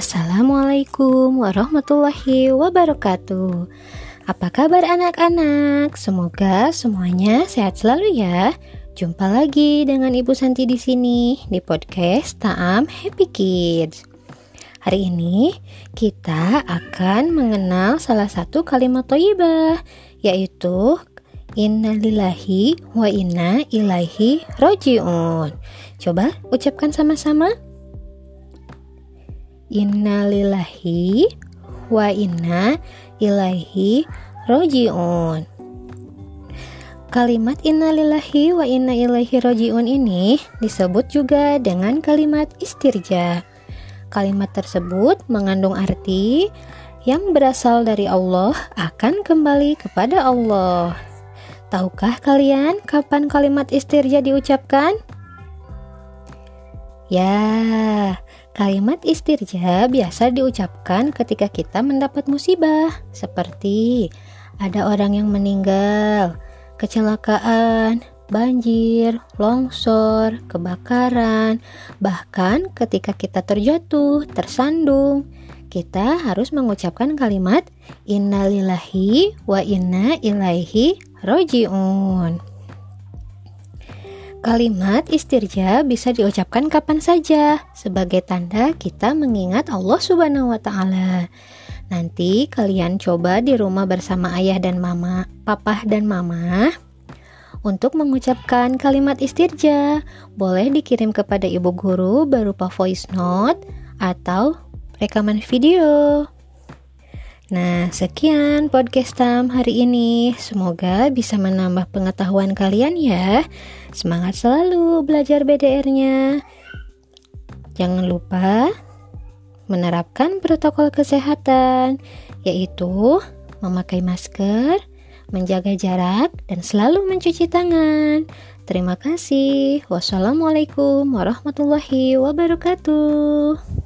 Assalamualaikum warahmatullahi wabarakatuh. Apa kabar anak-anak? Semoga semuanya sehat selalu ya. Jumpa lagi dengan Ibu Santi di sini di podcast Taam Happy Kids. Hari ini kita akan mengenal salah satu kalimat toibah yaitu Innalillahi wa inna ilaihi rojiun. Coba ucapkan sama-sama. Innalillahi wa inna ilaihi rojiun. Kalimat innalillahi wa inna ilaihi rojiun ini disebut juga dengan kalimat istirja. Kalimat tersebut mengandung arti yang berasal dari Allah akan kembali kepada Allah. Tahukah kalian kapan kalimat istirja diucapkan? Ya, kalimat istirja biasa diucapkan ketika kita mendapat musibah, seperti ada orang yang meninggal, kecelakaan, banjir, longsor, kebakaran, bahkan ketika kita terjatuh, tersandung, kita harus mengucapkan kalimat innalillahi wa inna ilaihi rojiun. Kalimat istirja bisa diucapkan kapan saja sebagai tanda kita mengingat Allah Subhanahu wa taala. Nanti kalian coba di rumah bersama ayah dan mama, papa dan mama untuk mengucapkan kalimat istirja. Boleh dikirim kepada ibu guru berupa voice note atau rekaman video. Nah, sekian podcast Tam hari ini. Semoga bisa menambah pengetahuan kalian ya. Semangat selalu belajar BDR-nya. Jangan lupa menerapkan protokol kesehatan, yaitu memakai masker, menjaga jarak, dan selalu mencuci tangan. Terima kasih. Wassalamualaikum warahmatullahi wabarakatuh.